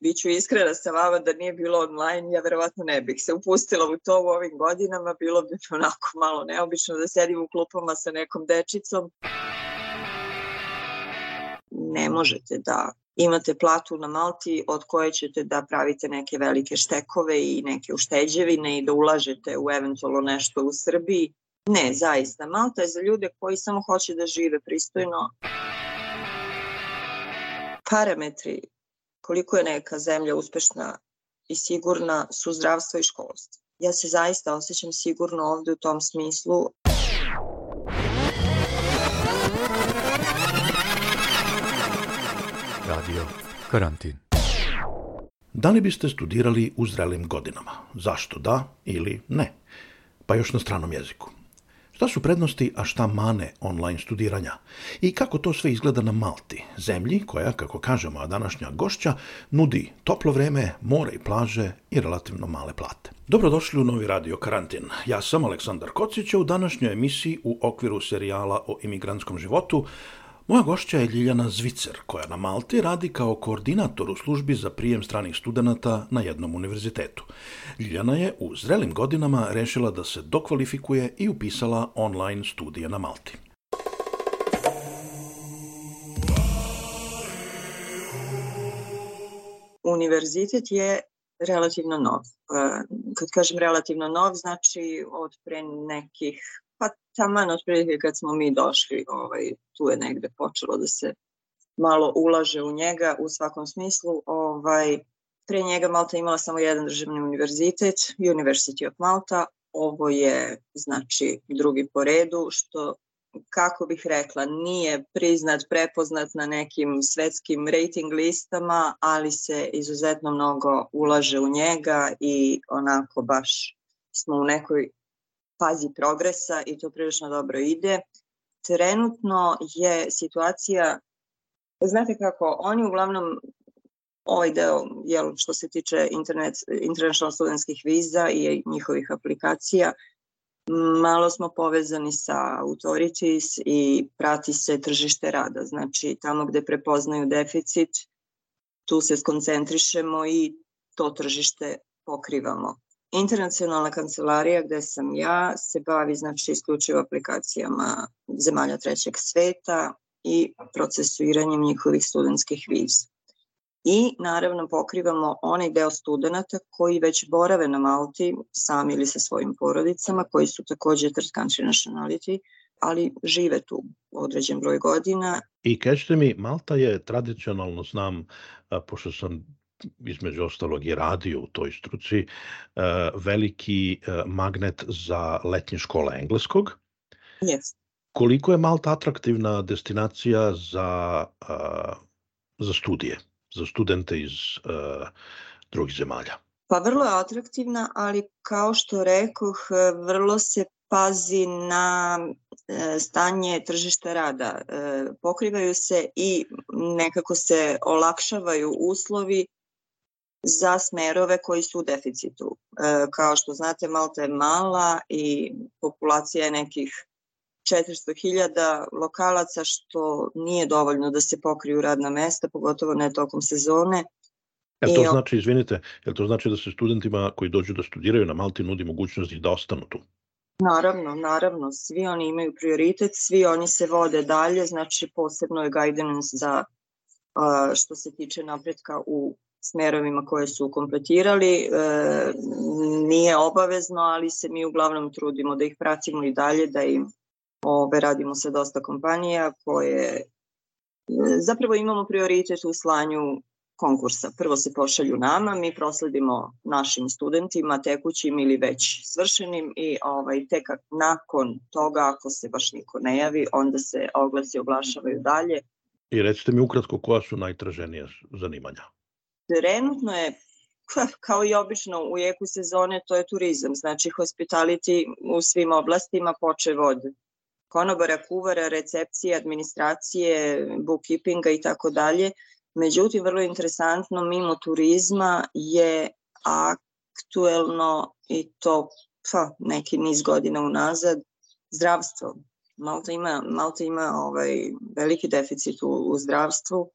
Biću iskrena sa vama da nije bilo online, ja verovatno ne bih se upustila u to u ovim godinama, bilo bi onako malo neobično da sedim u klupama sa nekom dečicom. Ne možete da imate platu na Malti od koje ćete da pravite neke velike štekove i neke ušteđevine i da ulažete u eventualno nešto u Srbiji. Ne, zaista. Malta je za ljude koji samo hoće da žive pristojno. Parametri koliko je neka zemlja uspešna i sigurna su zdravstvo i školstvo. Ja se zaista osjećam sigurno ovde u tom smislu. Radio Karantin. Da li biste studirali u zrelim godinama? Zašto da ili ne? Pa još na stranom jeziku. Šta su prednosti, a šta mane online studiranja? I kako to sve izgleda na Malti, zemlji koja, kako kažemo, a današnja gošća, nudi toplo vreme, more i plaže i relativno male plate. Dobrodošli u novi radio Karantin. Ja sam Aleksandar Kocić, u današnjoj emisiji u okviru serijala o imigrantskom životu Moja gošća je Ljiljana Zvicer, koja na Malti radi kao koordinator u službi za prijem stranih studenta na jednom univerzitetu. Ljiljana je u zrelim godinama rešila da se dokvalifikuje i upisala online studije na Malti. Univerzitet je relativno nov. E, kad kažem relativno nov, znači od pre nekih taman otprilike kad smo mi došli, ovaj, tu je negde počelo da se malo ulaže u njega u svakom smislu. Ovaj, pre njega Malta imala samo jedan državni univerzitet, University of Malta. Ovo je znači drugi po redu, što kako bih rekla, nije priznat, prepoznat na nekim svetskim rating listama, ali se izuzetno mnogo ulaže u njega i onako baš smo u nekoj fazi progresa i to prilično dobro ide. Trenutno je situacija, znate kako, oni uglavnom ovaj deo, jel, što se tiče internet, international studentskih viza i njihovih aplikacija, malo smo povezani sa authorities i prati se tržište rada. Znači, tamo gde prepoznaju deficit, tu se skoncentrišemo i to tržište pokrivamo. Internacionalna kancelarija gde sam ja se bavi znači isključivo aplikacijama zemalja trećeg sveta i procesuiranjem njihovih studentskih viza. I naravno pokrivamo onaj deo studenta koji već borave na Malti sami ili sa svojim porodicama, koji su takođe third country nationality, ali žive tu određen broj godina. I kažete mi, Malta je tradicionalno, znam, pošto sam između ostalog i radio u toj struci, e, veliki e, magnet za letnje škole engleskog. Yes. Koliko je Malta atraktivna destinacija za, e, za studije, za studente iz drugih zemalja? Pa vrlo je atraktivna, ali kao što rekoh, vrlo se pazi na stanje tržišta rada. Pokrivaju se i nekako se olakšavaju uslovi za smerove koji su u deficitu. E, kao što znate, Malta je mala i populacija je nekih 400.000 lokalaca, što nije dovoljno da se pokriju radna mesta, pogotovo ne tokom sezone. E to znači, izvinite, je to znači da se studentima koji dođu da studiraju na Malti nudi mogućnost da ostanu tu? Naravno, naravno, svi oni imaju prioritet, svi oni se vode dalje, znači posebno je guidance za što se tiče napretka u smerovima koje su kompletirali. E, nije obavezno, ali se mi uglavnom trudimo da ih pratimo i dalje, da im ove, radimo sa dosta kompanija koje zapravo imamo prioritet u slanju konkursa. Prvo se pošalju nama, mi prosledimo našim studentima, tekućim ili već svršenim i ovaj, tek nakon toga, ako se baš niko ne javi, onda se oglasi oglašavaju dalje. I recite mi ukratko koja su najtraženija zanimanja? Trenutno je kao i obično u jeku sezone to je turizam, znači hospitality u svim oblastima počev od konobara, kuvara, recepcije, administracije, bookkeepinga i tako dalje. Međutim, vrlo interesantno, mimo turizma je aktuelno i to pa, neki niz godina unazad zdravstvo. Malta ima, Malta ima ovaj, veliki deficit u, u zdravstvu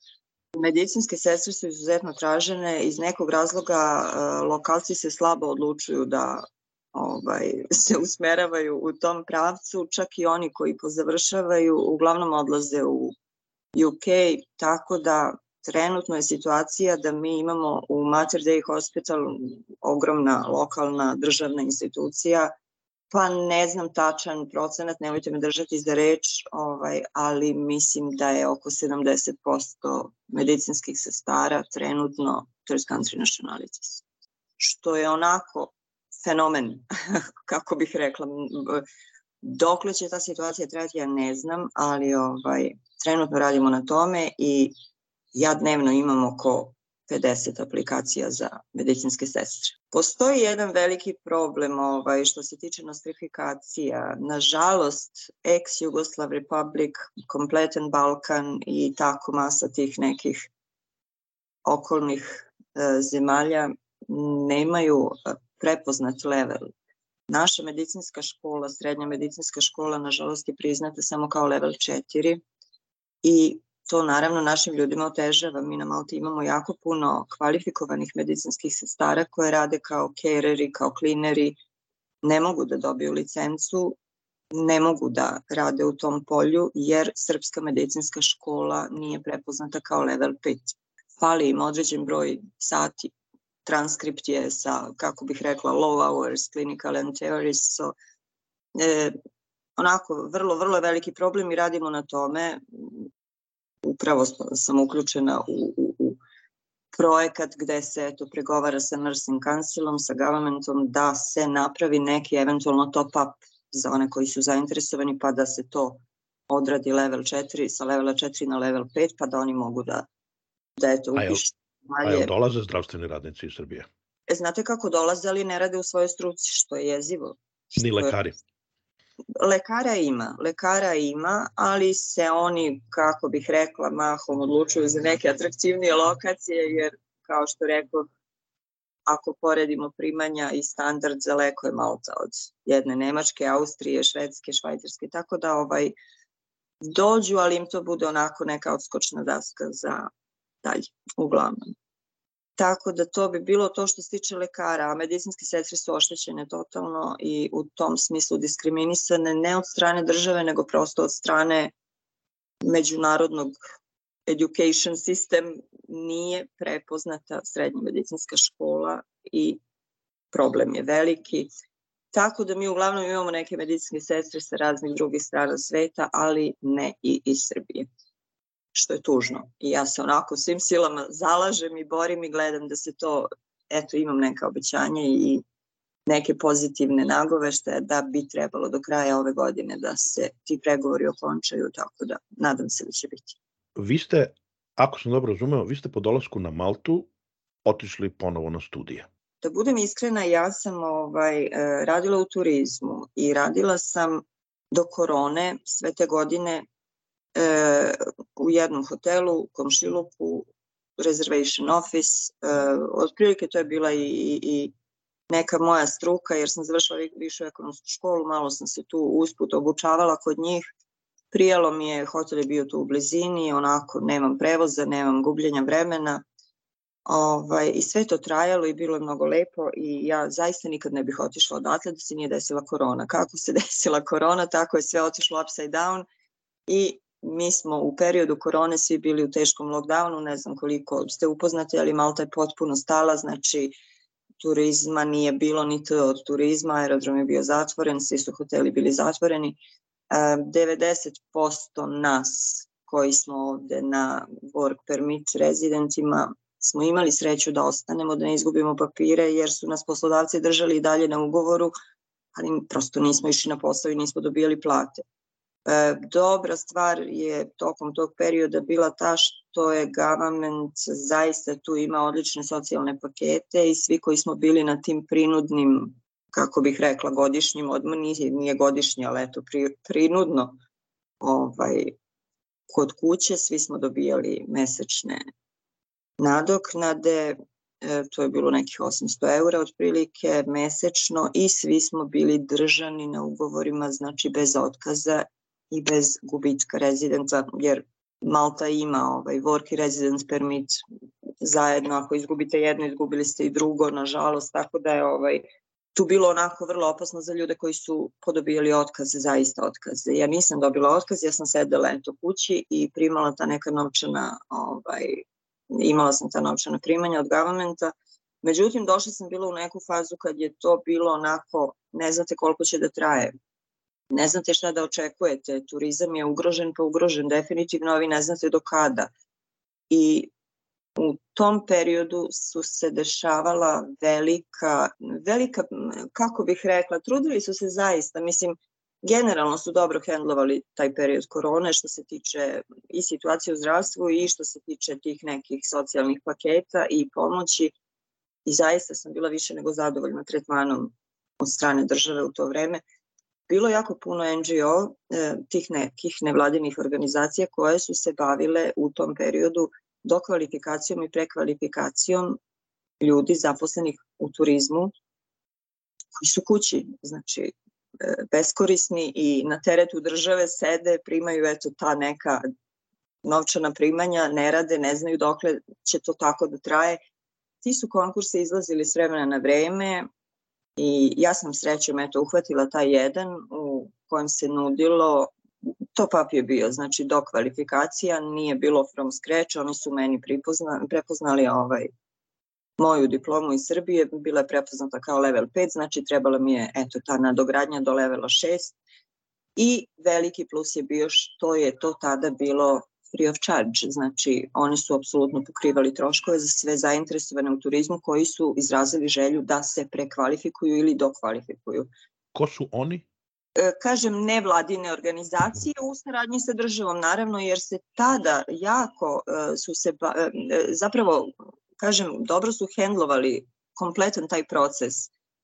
Medicinske sestre su izuzetno tražene, iz nekog razloga e, lokalci se slabo odlučuju da ovaj, se usmeravaju u tom pravcu, čak i oni koji pozavršavaju uglavnom odlaze u UK, tako da trenutno je situacija da mi imamo u Mater Dei Hospital ogromna lokalna državna institucija Pa ne znam tačan procenat, nemojte me držati za reč, ovaj, ali mislim da je oko 70% medicinskih sestara trenutno third country nationalities. Što je onako fenomen, kako bih rekla. Dokle će ta situacija trajati, ja ne znam, ali ovaj, trenutno radimo na tome i ja dnevno imam oko 50 aplikacija za medicinske sestre. Postoji jedan veliki problem ovaj, što se tiče nostrifikacija. Nažalost, ex-Jugoslav Republic, kompletan Balkan i tako masa tih nekih okolnih e, zemalja nemaju e, prepoznat level. Naša medicinska škola, srednja medicinska škola, nažalost je priznata samo kao level 4 i to naravno našim ljudima otežava. Mi na Malti imamo jako puno kvalifikovanih medicinskih sestara koje rade kao careri, kao klineri, ne mogu da dobiju licencu, ne mogu da rade u tom polju jer Srpska medicinska škola nije prepoznata kao level 5. Fali im određen broj sati. Transkript je sa, kako bih rekla, low hours, clinical and theories, so, e, onako, vrlo, vrlo veliki problem i radimo na tome upravo sam uključena u, u, u projekat gde se eto, pregovara sa Nursing Councilom, sa governmentom, da se napravi neki eventualno top-up za one koji su zainteresovani, pa da se to odradi level 4, sa levela 4 na level 5, pa da oni mogu da, da eto, upišu. A jel dolaze zdravstveni radnici iz Srbije? E, znate kako dolaze, ali ne rade u svojoj struci, što je jezivo. Ni lekari. Je, Lekara ima, lekara ima, ali se oni, kako bih rekla, mahom odlučuju za neke atraktivnije lokacije, jer, kao što rekao, ako poredimo primanja i standard za leko je od jedne Nemačke, Austrije, Švedske, Švajcarske, tako da ovaj, dođu, ali im to bude onako neka odskočna daska za dalje, uglavnom. Tako da to bi bilo to što se tiče lekara, a medicinske sestre su oštećene totalno i u tom smislu diskriminisane ne od strane države, nego prosto od strane međunarodnog education system nije prepoznata srednja medicinska škola i problem je veliki. Tako da mi uglavnom imamo neke medicinske sestre sa raznih drugih strana sveta, ali ne i iz Srbije što je tužno. I ja se onako svim silama zalažem i borim i gledam da se to, eto imam neka obećanja i neke pozitivne nagovešte da bi trebalo do kraja ove godine da se ti pregovori okončaju, tako da nadam se da će biti. Vi ste, ako sam dobro razumeo, vi ste po dolasku na Maltu otišli ponovo na studije. Da budem iskrena, ja sam ovaj, e, radila u turizmu i radila sam do korone sve te godine e, u jednom hotelu, komšiluku, reservation office, e, otprilike to je bila i, i, i neka moja struka, jer sam završila višu ekonomsku školu, malo sam se tu usput obučavala kod njih, prijalo mi je, hotel je bio tu u blizini, onako nemam prevoza, nemam gubljenja vremena, Ovaj, I sve to trajalo i bilo je mnogo lepo i ja zaista nikad ne bih otišla odatle da se nije desila korona. Kako se desila korona, tako je sve otišlo upside down i mi smo u periodu korone svi bili u teškom lockdownu, ne znam koliko ste upoznati, ali Malta je potpuno stala, znači turizma nije bilo niti od turizma, aerodrom je bio zatvoren, svi su hoteli bili zatvoreni. 90% nas koji smo ovde na work permit rezidentima smo imali sreću da ostanemo, da ne izgubimo papire, jer su nas poslodavci držali i dalje na ugovoru, ali prosto nismo išli na posao i nismo dobijali plate. E, dobra stvar je tokom tog perioda bila ta što je government zaista tu ima odlične socijalne pakete i svi koji smo bili na tim prinudnim, kako bih rekla, godišnjim odmor, nije, nije godišnji, ali eto, pri, prinudno ovaj, kod kuće, svi smo dobijali mesečne nadoknade, e, to je bilo nekih 800 eura otprilike mesečno i svi smo bili držani na ugovorima, znači bez otkaza i bez gubitka rezidenta, jer Malta ima ovaj work i residence permit zajedno, ako izgubite jedno, izgubili ste i drugo, nažalost, tako da je ovaj, tu bilo onako vrlo opasno za ljude koji su podobijali otkaze, zaista otkaze. Ja nisam dobila otkaz, ja sam sedela eto kući i primala ta neka novčana, ovaj, imala sam ta novčana primanja od governmenta, Međutim, došla sam bila u neku fazu kad je to bilo onako, ne znate koliko će da traje. Ne znate šta da očekujete. Turizam je ugrožen pa ugrožen definitivno, vi ne znate do kada. I u tom periodu su se dešavala velika, velika, kako bih rekla, trudili su se zaista, mislim, generalno su dobro hendlovali taj period korone što se tiče i situacije u zdravstvu i što se tiče tih nekih socijalnih paketa i pomoći i zaista sam bila više nego zadovoljna tretmanom od strane države u to vreme. Bilo jako puno NGO, e, tih nekih nevladinih organizacija koje su se bavile u tom periodu dokvalifikacijom i prekvalifikacijom ljudi zaposlenih u turizmu koji su kući, znači e, beskorisni i na teretu države sede, primaju eto ta neka novčana primanja, ne rade, ne znaju dokle će to tako da traje. Ti su konkurse izlazili s vremena na vreme i ja sam srećom eto uhvatila taj jedan u kojem se nudilo to pap je bio, znači do kvalifikacija, nije bilo from scratch, oni su meni pripozna, prepoznali ovaj, moju diplomu iz Srbije, bila je prepoznata kao level 5, znači trebala mi je eto ta nadogradnja do levela 6 i veliki plus je bio što je to tada bilo free of charge, znači oni su apsolutno pokrivali troškove za sve zainteresovane u turizmu koji su izrazili želju da se prekvalifikuju ili dokvalifikuju. Ko su oni? E, kažem nevladine organizacije u saradnji sa državom naravno jer se tada jako e, su se e, zapravo kažem dobro su hendlovali kompletan taj proces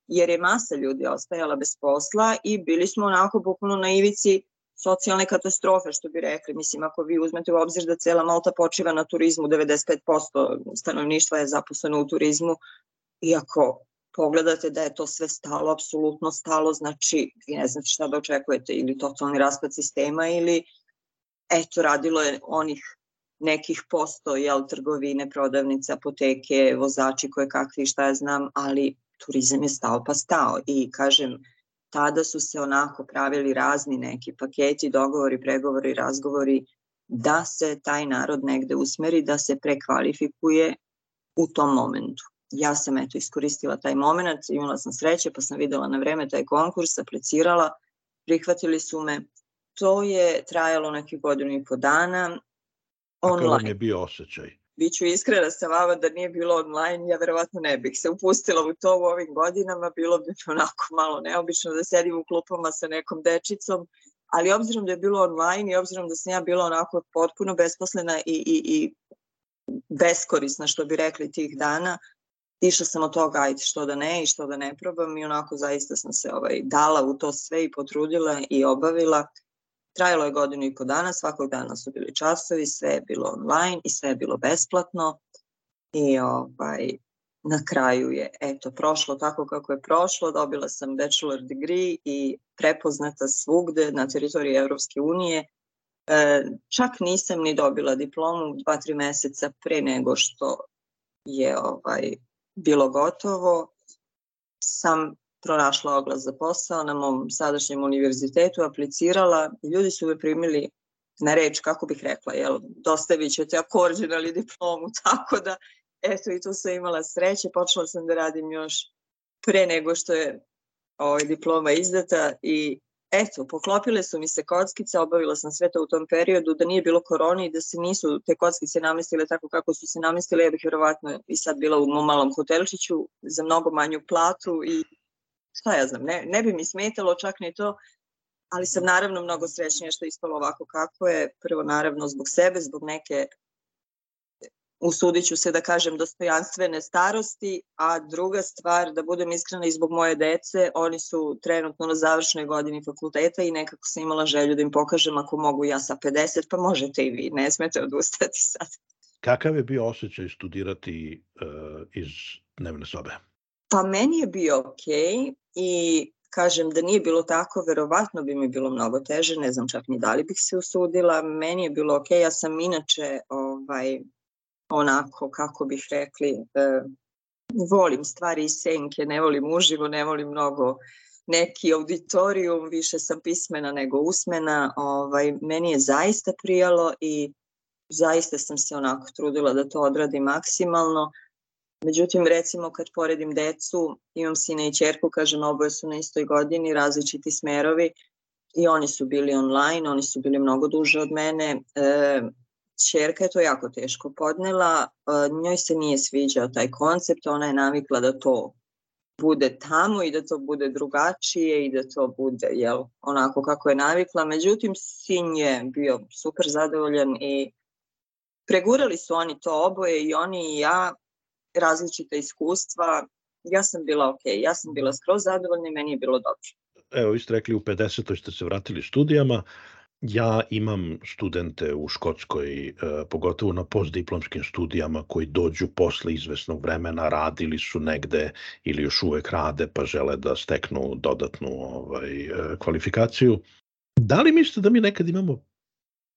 jer je masa ljudi ostajala bez posla i bili smo onako bukvalno na ivici socijalne katastrofe, što bi rekli. Mislim, ako vi uzmete u obzir da cela Malta počiva na turizmu, 95% stanovništva je zaposleno u turizmu, iako pogledate da je to sve stalo, apsolutno stalo, znači vi ne znate šta da očekujete, ili totalni raspad sistema, ili eto, radilo je onih nekih posto, jel, trgovine, prodavnice, apoteke, vozači koje kakvi, šta ja znam, ali turizam je stao pa stao i kažem, tada su se onako pravili razni neki paketi, dogovori, pregovori, razgovori da se taj narod negde usmeri, da se prekvalifikuje u tom momentu. Ja sam eto iskoristila taj moment, imala sam sreće pa sam videla na vreme taj konkurs, aplicirala, prihvatili su me. To je trajalo nekih godinu i po dana. Online. Kakav vam je bio osjećaj? Biću iskrena sa vama da nije bilo online, ja verovatno ne bih se upustila u to u ovim godinama, bilo bi onako malo neobično da sedim u klupama sa nekom dečicom, ali obzirom da je bilo online i obzirom da sam ja bila onako potpuno besposlena i, i, i beskorisna, što bi rekli tih dana, išla sam od toga, ajde što da ne i što da ne probam i onako zaista sam se ovaj, dala u to sve i potrudila i obavila Trajalo je godinu i po dana, svakog dana su bili časovi, sve je bilo online i sve je bilo besplatno i ovaj, na kraju je eto prošlo tako kako je prošlo, dobila sam bachelor degree i prepoznata svugde na teritoriji Evropske unije. E, čak nisam ni dobila diplomu dva, tri meseca pre nego što je ovaj, bilo gotovo. Sam pronašla oglas za posao na mom sadašnjem univerzitetu, aplicirala i ljudi su me primili na reč, kako bih rekla, jel, dostavit ćete akorđen ali diplomu, tako da, eto, i tu sam imala sreće, počela sam da radim još pre nego što je ovaj, diploma izdata i eto, poklopile su mi se kockice, obavila sam sve to u tom periodu, da nije bilo korona i da se nisu te kockice namestile tako kako su se namestile, ja bih vjerovatno i sad bila u mom malom hotelčiću za mnogo manju platu i šta ja znam, ne, ne bi mi smetalo čak ni to, ali sam naravno mnogo srećnija što je ispalo ovako kako je, prvo naravno zbog sebe, zbog neke usudit ću se da kažem dostojanstvene starosti, a druga stvar, da budem iskrena i zbog moje dece, oni su trenutno na završnoj godini fakulteta i nekako sam imala želju da im pokažem ako mogu ja sa 50, pa možete i vi, ne smete odustati sad. Kakav je bio osjećaj studirati uh, iz dnevne sobe? Pa meni je bio okej. Okay i kažem da nije bilo tako, verovatno bi mi bilo mnogo teže, ne znam čak ni da li bih se usudila. Meni je bilo ok, ja sam inače ovaj, onako, kako bih rekli, e, volim stvari iz senke, ne volim uživo, ne volim mnogo neki auditorijum, više sam pismena nego usmena. Ovaj, meni je zaista prijalo i zaista sam se onako trudila da to odradim maksimalno. Međutim, recimo kad poredim decu, imam sina i čerku, kažem, oboje su na istoj godini, različiti smerovi i oni su bili online, oni su bili mnogo duže od mene. E, čerka je to jako teško podnela, e, njoj se nije sviđao taj koncept, ona je navikla da to bude tamo i da to bude drugačije i da to bude jel, onako kako je navikla. Međutim, sin je bio super zadovoljan i pregurali su oni to oboje i oni i ja različita iskustva. Ja sam bila ok, ja sam bila skroz zadovoljna i meni je bilo dobro. Evo, vi ste rekli u 50. ste se vratili studijama. Ja imam studente u Škotskoj, e, pogotovo na postdiplomskim studijama koji dođu posle izvesnog vremena, radili su negde ili još uvek rade pa žele da steknu dodatnu ovaj, e, kvalifikaciju. Da li mislite da mi nekad imamo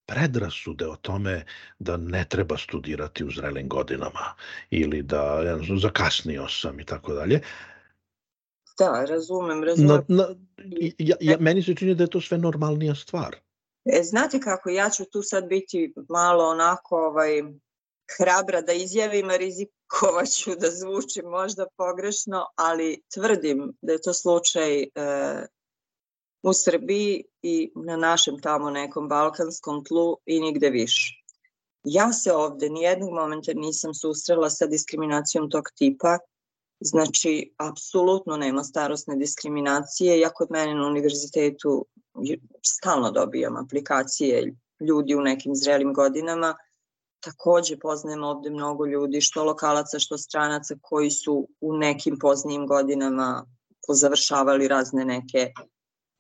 predrasude o tome da ne treba studirati u zrelim godinama ili da ja znam, zakasnio sam i tako dalje. Da, razumem, razumem. Na, na, ja, ja, meni se čini da je to sve normalnija stvar. E, znate kako, ja ću tu sad biti malo onako ovaj, hrabra da izjavim, rizikovaću da zvučim možda pogrešno, ali tvrdim da je to slučaj e, u Srbiji i na našem tamo nekom balkanskom tlu i nigde više. Ja se ovde nijednog momenta nisam susrela sa diskriminacijom tog tipa, znači apsolutno nema starosne diskriminacije. Ja kod mene na univerzitetu stalno dobijam aplikacije ljudi u nekim zrelim godinama. Takođe poznajem ovde mnogo ljudi, što lokalaca, što stranaca koji su u nekim poznijim godinama pozavršavali razne neke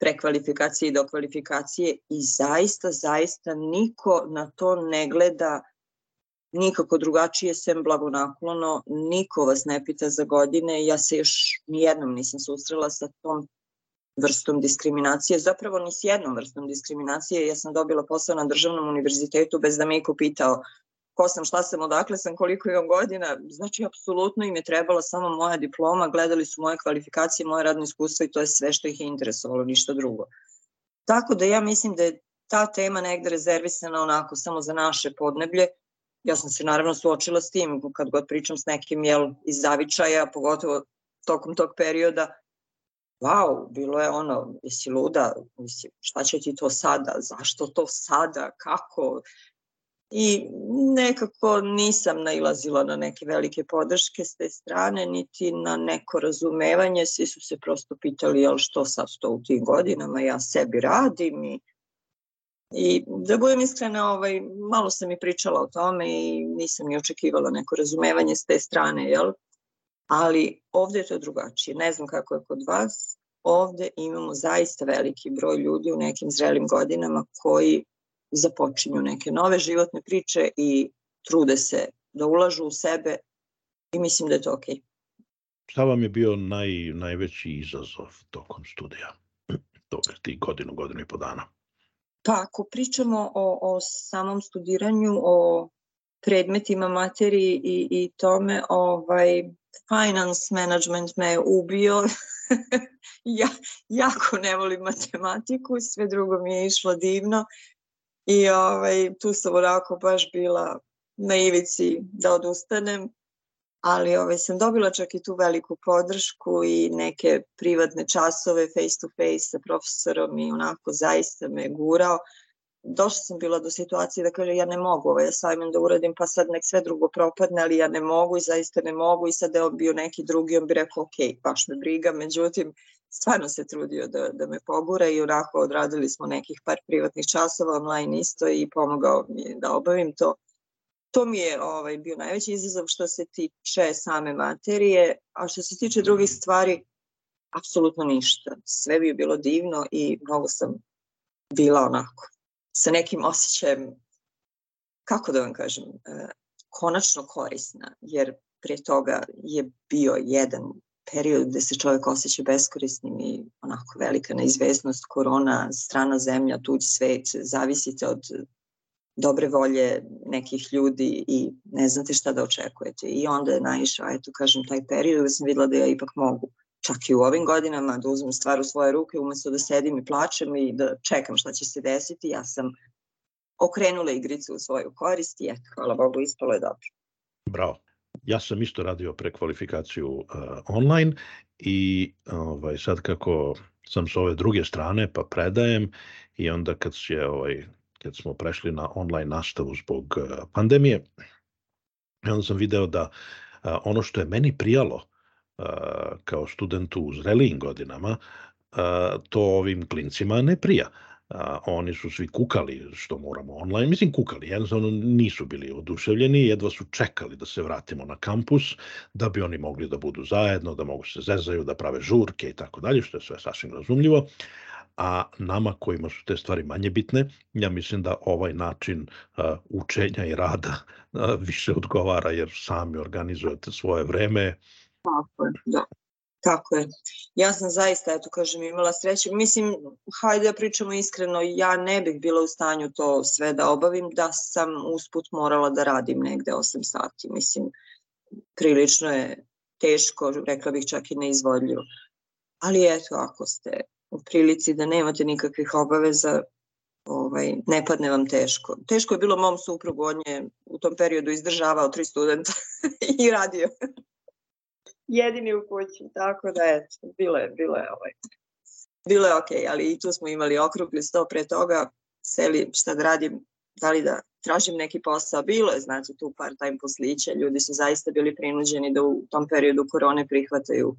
prekvalifikacije i dokvalifikacije i zaista, zaista niko na to ne gleda nikako drugačije sem blagonaklono, niko vas ne pita za godine, ja se još nijednom nisam susrela sa tom vrstom diskriminacije, zapravo ni s jednom vrstom diskriminacije, ja sam dobila posao na državnom univerzitetu bez da me iko pitao ko sam, šta sam, odakle sam, koliko imam godina, znači apsolutno im je trebala samo moja diploma, gledali su moje kvalifikacije, moje radno iskustvo i to je sve što ih je interesovalo, ništa drugo. Tako da ja mislim da je ta tema negde rezervisana onako samo za naše podneblje. Ja sam se naravno suočila s tim kad god pričam s nekim jel, iz zavičaja, pogotovo tokom tog perioda, wow, bilo je ono, jesi luda, mislim, šta će ti to sada, zašto to sada, kako, i nekako nisam nailazila na neke velike podrške s te strane, niti na neko razumevanje, svi su se prosto pitali jel što sad to u tim godinama, ja sebi radim i I da budem iskrena, ovaj, malo sam i pričala o tome i nisam ni očekivala neko razumevanje s te strane, jel? Ali ovde je to drugačije. Ne znam kako je kod vas. Ovde imamo zaista veliki broj ljudi u nekim zrelim godinama koji započinju neke nove životne priče i trude se da ulažu u sebe i mislim da je to okej. Okay. Šta vam je bio naj, najveći izazov tokom studija? Toga, ti godinu, godinu i po dana. Pa ako pričamo o, o samom studiranju, o predmetima, materiji i, i tome, ovaj, finance management me je ubio. ja jako ne volim matematiku, sve drugo mi je išlo divno I ovaj, tu sam onako baš bila na ivici da odustanem, ali ovaj, sam dobila čak i tu veliku podršku i neke privatne časove face to face sa profesorom i onako zaista me gurao. Došla sam bila do situacije da kaže ja ne mogu ovaj assignment da uradim pa sad nek sve drugo propadne, ali ja ne mogu i zaista ne mogu i sad je on bio neki drugi, on bi rekao ok, baš me briga, međutim stvarno se trudio da, da me pogura i onako odradili smo nekih par privatnih časova online isto i pomogao mi da obavim to. To mi je ovaj, bio najveći izazov što se tiče same materije, a što se tiče drugih stvari, apsolutno ništa. Sve bi bilo divno i mnogo sam bila onako sa nekim osjećajem, kako da vam kažem, e, konačno korisna, jer prije toga je bio jedan period gde se čovjek osjeća beskorisnim i onako velika neizvesnost, korona, strana zemlja, tuđ svet, zavisite od dobre volje nekih ljudi i ne znate šta da očekujete. I onda je naišao, eto kažem, taj period da sam videla da ja ipak mogu čak i u ovim godinama da uzmem stvar u svoje ruke umesto da sedim i plačem i da čekam šta će se desiti, ja sam okrenula igricu u svoju korist i eto, hvala Bogu, ispalo je dobro. Bravo. Ja sam isto radio prekvalifikaciju uh, online i ovaj, sad kako sam s ove druge strane pa predajem i onda kad je ovaj kad smo prešli na online nastavu zbog uh, pandemije onda sam video da uh, ono što je meni prijalo uh, kao studentu u zrelijim godinama uh, to ovim klincima ne prija. Uh, a, oni su svi kukali što moramo online, mislim kukali, jednostavno nisu bili oduševljeni, jedva su čekali da se vratimo na kampus, da bi oni mogli da budu zajedno, da mogu se zezaju, da prave žurke i tako dalje, što je sve sasvim razumljivo, a nama kojima su te stvari manje bitne, ja mislim da ovaj način uh, učenja i rada uh, više odgovara jer sami organizujete svoje vreme. Tako je, da. Tako je. Ja sam zaista, eto kažem, imala sreće. Mislim, hajde da pričamo iskreno, ja ne bih bila u stanju to sve da obavim da sam usput morala da radim negde 8 sati. Mislim, prilično je teško, rekla bih čak i neizvodljivo. Ali eto, ako ste u prilici da nemate nikakvih obaveza, ovaj, ne padne vam teško. Teško je bilo mom suprugu, on je u tom periodu izdržavao tri studenta i radio jedini u kući, tako da eto, bilo je, bilo je ovaj, bilo je okej, okay, ali i tu smo imali okrugli sto pre toga, seli šta da radim, da li da tražim neki posao, bilo je znači tu par time poslića, ljudi su zaista bili prinuđeni da u tom periodu korone prihvataju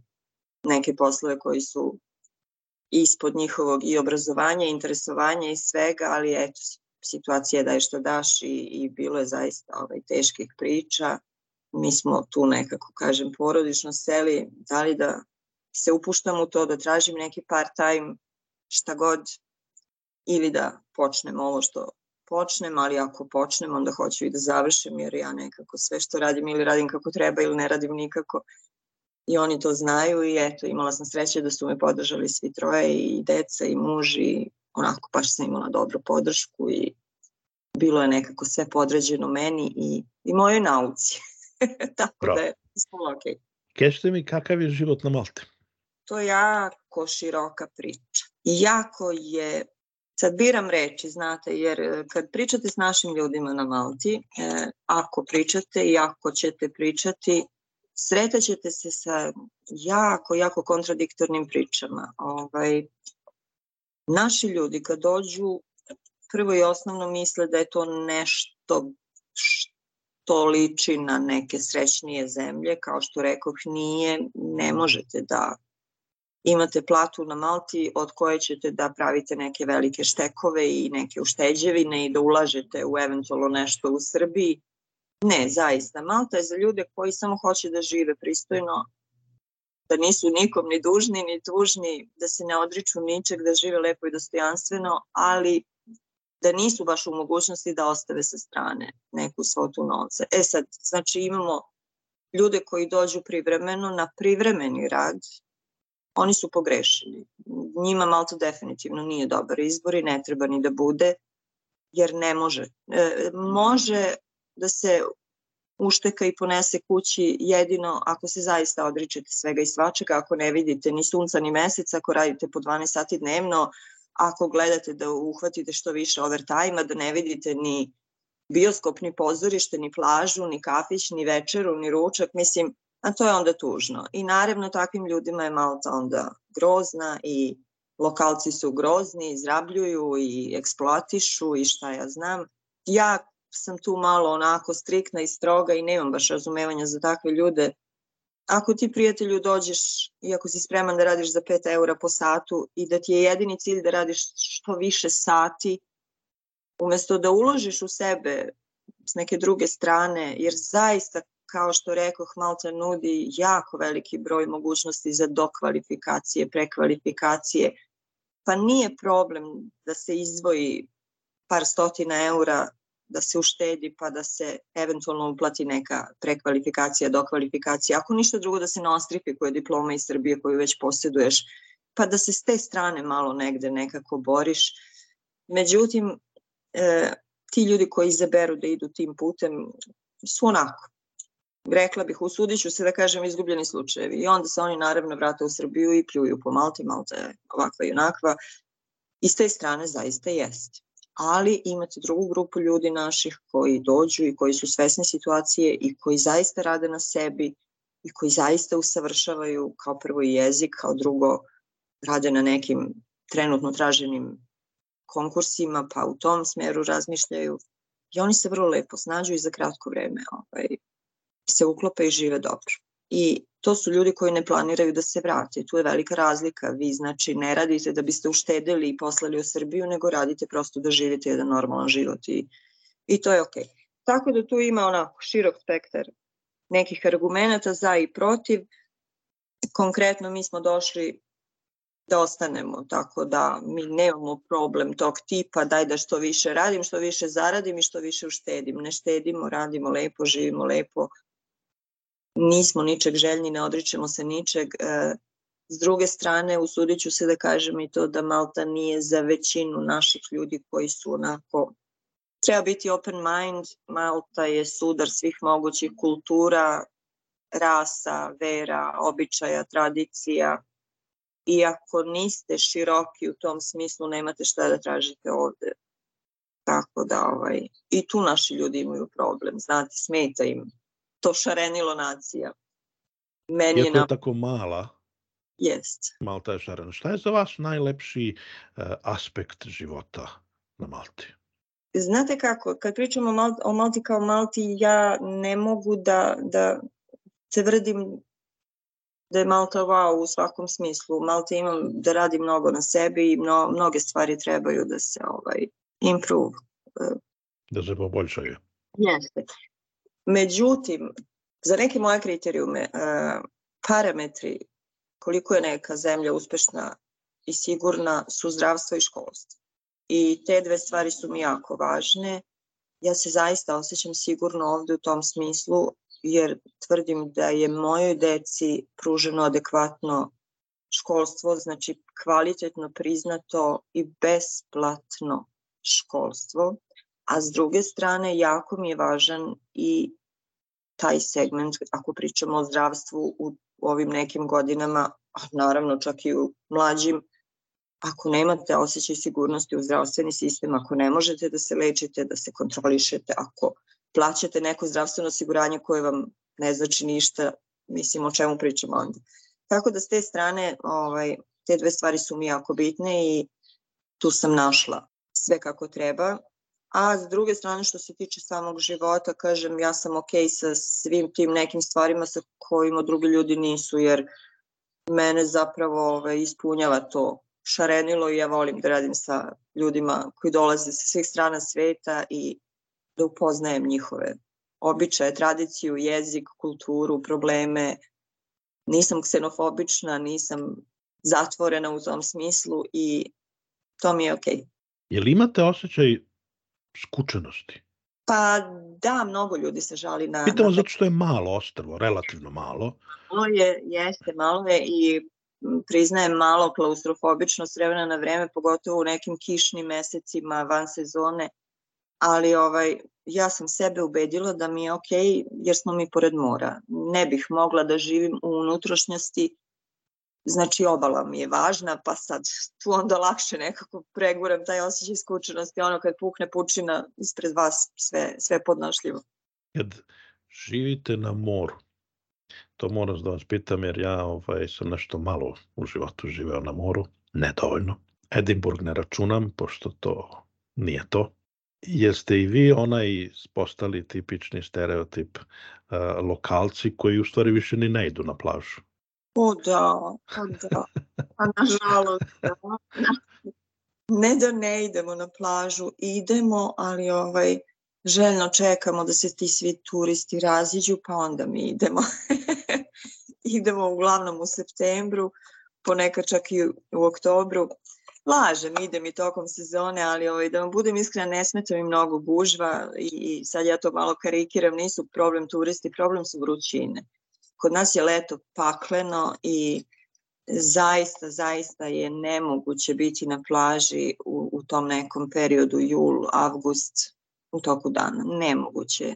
neke poslove koji su ispod njihovog i obrazovanja, i interesovanja i svega, ali eto, situacija je da je što daš i, i bilo je zaista ovaj, teških priča mi smo tu nekako, kažem, porodično seli, da li da se upuštam u to, da tražim neki part-time, šta god, ili da počnem ovo što počnem, ali ako počnem, onda hoću i da završim, jer ja nekako sve što radim ili radim kako treba ili ne radim nikako. I oni to znaju i eto, imala sam sreće da su me podržali svi troje i deca i muž i onako baš sam imala dobru podršku i bilo je nekako sve podređeno meni i, i mojoj nauci. Tako Bravo. da je ispalo ok. Kažete mi kakav je život na Malti? To je jako široka priča. Jako je Sad biram reči, znate, jer e, kad pričate s našim ljudima na Malti, eh, ako pričate i ako ćete pričati, sretaćete se sa jako, jako kontradiktornim pričama. Ovaj, naši ljudi kad dođu, prvo i osnovno misle da je to nešto to liči na neke srećnije zemlje, kao što rekoh nije, ne možete da imate platu na Malti od koje ćete da pravite neke velike štekove i neke ušteđevine i da ulažete u eventualno nešto u Srbiji. Ne, zaista. Malta je za ljude koji samo hoće da žive pristojno, da nisu nikom ni dužni ni tužni, da se ne odriču ničeg, da žive lepo i dostojanstveno, ali da nisu baš u mogućnosti da ostave sa strane neku svotu novca. E sad, znači imamo ljude koji dođu privremeno na privremeni rad, oni su pogrešili. Njima Malta definitivno nije dobar izbor i ne treba ni da bude, jer ne može. E, može da se ušteka i ponese kući jedino ako se zaista odričete svega i svačega, ako ne vidite ni sunca ni meseca, ako radite po 12 sati dnevno, ako gledate da uhvatite što više overtime-a, da ne vidite ni bioskop, ni pozorište, ni plažu, ni kafić, ni večeru, ni ručak, mislim, a to je onda tužno. I naravno takvim ljudima je Malta onda grozna i lokalci su grozni, izrabljuju i eksploatišu i šta ja znam. Ja sam tu malo onako striktna i stroga i nemam baš razumevanja za takve ljude ako ti prijatelju dođeš i ako si spreman da radiš za 5 eura po satu i da ti je jedini cilj da radiš što više sati, umesto da uložiš u sebe s neke druge strane, jer zaista, kao što rekoh, Malta nudi jako veliki broj mogućnosti za dokvalifikacije, prekvalifikacije, pa nije problem da se izdvoji par stotina eura da se uštedi pa da se eventualno uplati neka prekvalifikacija, dokvalifikacija, ako ništa drugo da se nostrifikuje diploma iz Srbije koju već posjeduješ, pa da se s te strane malo negde nekako boriš. Međutim, e, ti ljudi koji izaberu da idu tim putem su onako, rekla bih, usudit ću se da kažem izgubljeni slučajevi i onda se oni naravno vrate u Srbiju i pljuju po Malti, Malta je ovakva i onakva. I s te strane zaista jeste. Ali imate drugu grupu ljudi naših koji dođu i koji su svesni situacije i koji zaista rade na sebi i koji zaista usavršavaju kao prvo i jezik, kao drugo rade na nekim trenutno traženim konkursima, pa u tom smeru razmišljaju i oni se vrlo lepo snađu i za kratko vreme ovaj, se uklope i žive dobro. I to su ljudi koji ne planiraju da se vrate. Tu je velika razlika. Vi znači ne radite da biste uštedeli i poslali u Srbiju, nego radite prosto da živite jedan normalan život i, i to je okej. Okay. Tako da tu ima onako širok spektar nekih argumenta za i protiv. Konkretno mi smo došli da ostanemo, tako da mi nemamo problem tog tipa, daj da što više radim, što više zaradim i što više uštedim. Ne štedimo, radimo lepo, živimo lepo, nismo ničeg željni, ne odričemo se ničeg. E, s druge strane, usudit ću se da kažem i to da Malta nije za većinu naših ljudi koji su onako treba biti open mind, Malta je sudar svih mogućih kultura, rasa, vera, običaja, tradicija, i ako niste široki u tom smislu nemate šta da tražite ovde. Tako da ovaj, i tu naši ljudi imaju problem, znate, smeta im to šarenilo nacija. Meni je, je tako mala, Jest. Malta je šarena. Šta je za vas najlepši uh, aspekt života na Malti? Znate kako, kad pričamo o Malti, o Malti kao Malti, ja ne mogu da, da tvrdim da je Malta wow u svakom smislu. Malta ima da radi mnogo na sebi i mno, mnoge stvari trebaju da se ovaj, improve. Da se poboljšaju. Jeste. Međutim, za neke moje kriterijume, parametri koliko je neka zemlja uspešna i sigurna su zdravstvo i školstvo. I te dve stvari su mi jako važne. Ja se zaista osjećam sigurno ovde u tom smislu jer tvrdim da je mojoj deci pruženo adekvatno školstvo, znači kvalitetno priznato i besplatno školstvo, a s druge strane jako mi je važan i taj segment ako pričamo o zdravstvu u ovim nekim godinama, a naravno čak i u mlađim, ako nemate osjećaj sigurnosti u zdravstveni sistem, ako ne možete da se lečite, da se kontrolišete, ako plaćate neko zdravstveno osiguranje koje vam ne znači ništa, mislim o čemu pričamo onda. Tako da s te strane ovaj, te dve stvari su mi jako bitne i tu sam našla sve kako treba. A s druge strane što se tiče samog života, kažem ja sam ok sa svim tim nekim stvarima sa kojima drugi ljudi nisu, jer mene zapravo ovaj, ispunjava to šarenilo i ja volim da radim sa ljudima koji dolaze sa svih strana sveta i da upoznajem njihove običaje, tradiciju, jezik, kulturu, probleme. Nisam ksenofobična, nisam zatvorena u tom smislu i to mi je okej. Okay. Je li imate osjećaj skučenosti? Pa da, mnogo ljudi se žali na... Pitamo na... zato što je malo ostrvo, relativno malo. Malo je, jeste, malo je i priznajem malo klaustrofobično s vremena na vreme, pogotovo u nekim kišnim mesecima van sezone, ali ovaj, ja sam sebe ubedila da mi je ok jer smo mi pored mora. Ne bih mogla da živim u unutrašnjosti, znači obala mi je važna, pa sad tu onda lakše nekako preguram taj osjećaj skučenosti, ono kad pukne pučina ispred vas sve, sve podnošljivo. Kad živite na moru, to moram da vas pitam jer ja ovaj, sam nešto malo u životu živeo na moru, nedovoljno. Edinburgh ne računam, pošto to nije to. Jeste i vi onaj postali tipični stereotip uh, lokalci koji u stvari više ni ne idu na plažu? O da, o da. A nažalost, da. Ne da ne idemo na plažu, idemo, ali ovaj, željno čekamo da se ti svi turisti raziđu, pa onda mi idemo. idemo uglavnom u septembru, ponekad čak i u oktobru, lažem, idem i tokom sezone, ali ovaj, da vam budem iskrena, ne smeta mi mnogo gužva i, i sad ja to malo karikiram, nisu problem turisti, problem su vrućine. Kod nas je leto pakleno i zaista, zaista je nemoguće biti na plaži u, u tom nekom periodu, jul, avgust, u toku dana. Nemoguće.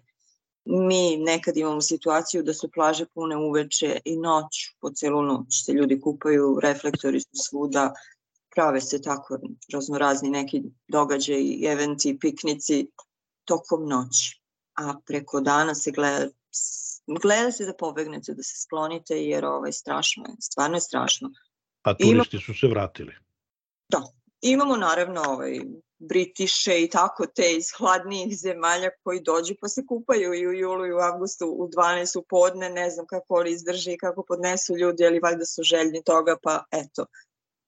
Mi nekad imamo situaciju da su plaže pune uveče i noć, po celu noć se ljudi kupaju, reflektori su svuda, prave se tako raznorazni neki događaji, eventi, piknici tokom noći. A preko dana se gleda, gleda se da pobegnete, da se sklonite jer ovaj, strašno je, stvarno je strašno. A turisti Ima... su se vratili. Da, imamo naravno ovaj, Britiše i tako te iz hladnijih zemalja koji dođu pa se kupaju i u julu i u avgustu u 12 u podne, ne znam kako oni izdrži i kako podnesu ljudi, ali valjda su željni toga, pa eto,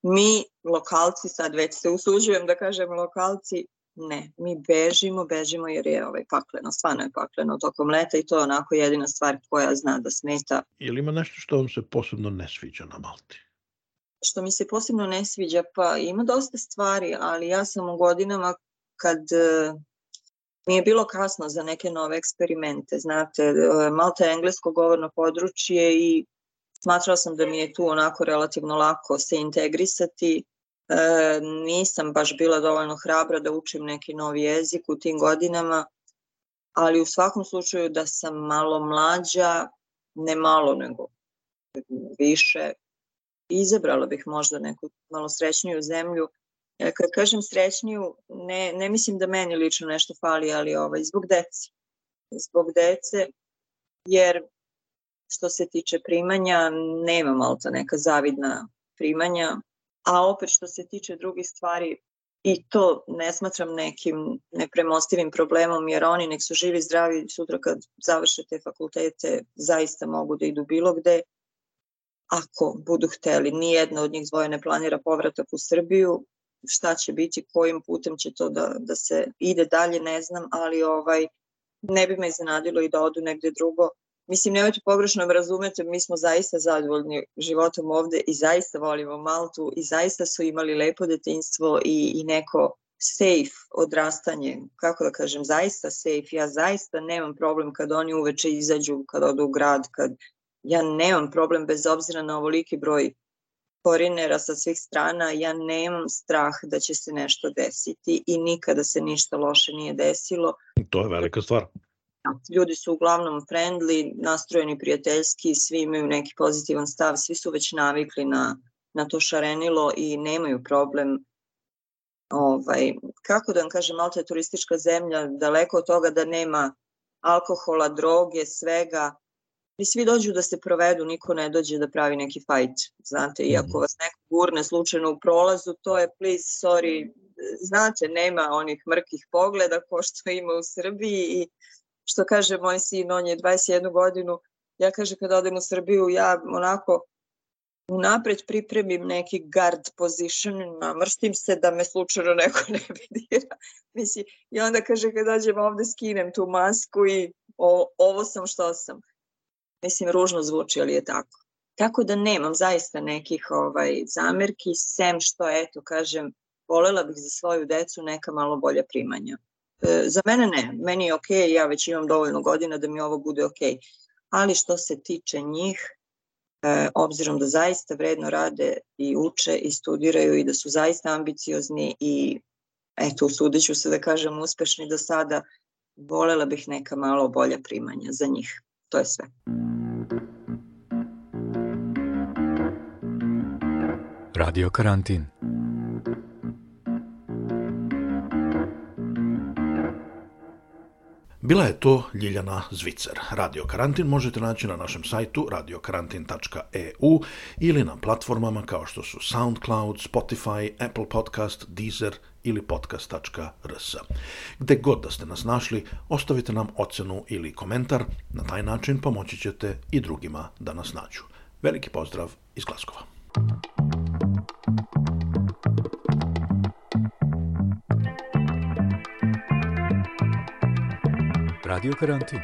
mi lokalci, sad već se usuđujem da kažem lokalci, ne, mi bežimo, bežimo jer je ovaj pakleno, stvarno je pakleno tokom leta i to je onako jedina stvar koja zna da smeta. Je li ima nešto što vam se posebno ne sviđa na Malti? Što mi se posebno ne sviđa, pa ima dosta stvari, ali ja sam u godinama kad e, mi je bilo kasno za neke nove eksperimente, znate, e, Malta je englesko govorno područje i Smatrala sam da mi je tu onako relativno lako se integrisati. E, nisam baš bila dovoljno hrabra da učim neki novi jezik u tim godinama, ali u svakom slučaju da sam malo mlađa, ne malo nego više, izabrala bih možda neku malo srećniju zemlju. E, kad kažem srećniju, ne, ne mislim da meni lično nešto fali, ali ovaj, zbog dece. Zbog dece, jer Što se tiče primanja, nema malta neka zavidna primanja, a opet što se tiče drugih stvari, i to ne smatram nekim nepremostivim problemom, jer oni nek su živi, zdravi, sutra kad završe te fakultete, zaista mogu da idu bilo gde, ako budu hteli. Nijedna od njih dvoje ne planira povratak u Srbiju, šta će biti, kojim putem će to da, da se ide dalje, ne znam, ali ovaj, ne bi me iznenadilo i da odu negde drugo, Mislim, nemojte pogrešno me razumete, mi smo zaista zadovoljni životom ovde i zaista volimo Maltu i zaista su imali lepo detinstvo i, i neko safe odrastanje, kako da kažem, zaista safe. Ja zaista nemam problem kad oni uveče izađu, kad odu u grad, kad ja nemam problem bez obzira na ovoliki broj korinera sa svih strana, ja nemam strah da će se nešto desiti i nikada se ništa loše nije desilo. To je velika stvar. Ljudi su uglavnom friendly, nastrojeni prijateljski, svi imaju neki pozitivan stav, svi su već navikli na, na to šarenilo i nemaju problem ovaj, kako da vam kažem, Malta je turistička zemlja, daleko od toga da nema alkohola, droge, svega. I svi dođu da se provedu, niko ne dođe da pravi neki fajt. Znate, iako mhm. vas neko gurne slučajno u prolazu, to je please, sorry, znate, nema onih mrkih pogleda ko što ima u Srbiji i što kaže moj sin, on je 21 godinu, ja kaže kad odem u Srbiju, ja onako unapred pripremim neki guard position, namrstim se da me slučajno neko ne vidira. Mislim, I onda kaže kad dođem ovde skinem tu masku i o, ovo sam što sam. Mislim, ružno zvuči, ali je tako. Tako da nemam zaista nekih ovaj, zamerki, sem što, eto, kažem, volela bih za svoju decu neka malo bolja primanja. E, za mene ne, meni je okej, okay, ja već imam dovoljno godina da mi ovo bude okej. Okay. Ali što se tiče njih, e, obzirom da zaista vredno rade i uče i studiraju i da su zaista ambiciozni i eto, usudit ću se da kažem uspešni do sada, volela bih neka malo bolja primanja za njih. To je sve. Radio karantin. Bila je to Ljiljana Zvicer. Radio Karantin možete naći na našem sajtu radiokarantin.eu ili na platformama kao što su SoundCloud, Spotify, Apple Podcast, Deezer ili podcast.rs. Gde god da ste nas našli, ostavite nam ocenu ili komentar, na taj način pomoći ćete i drugima da nas nađu. Veliki pozdrav iz Glaskova. Radio Karantin.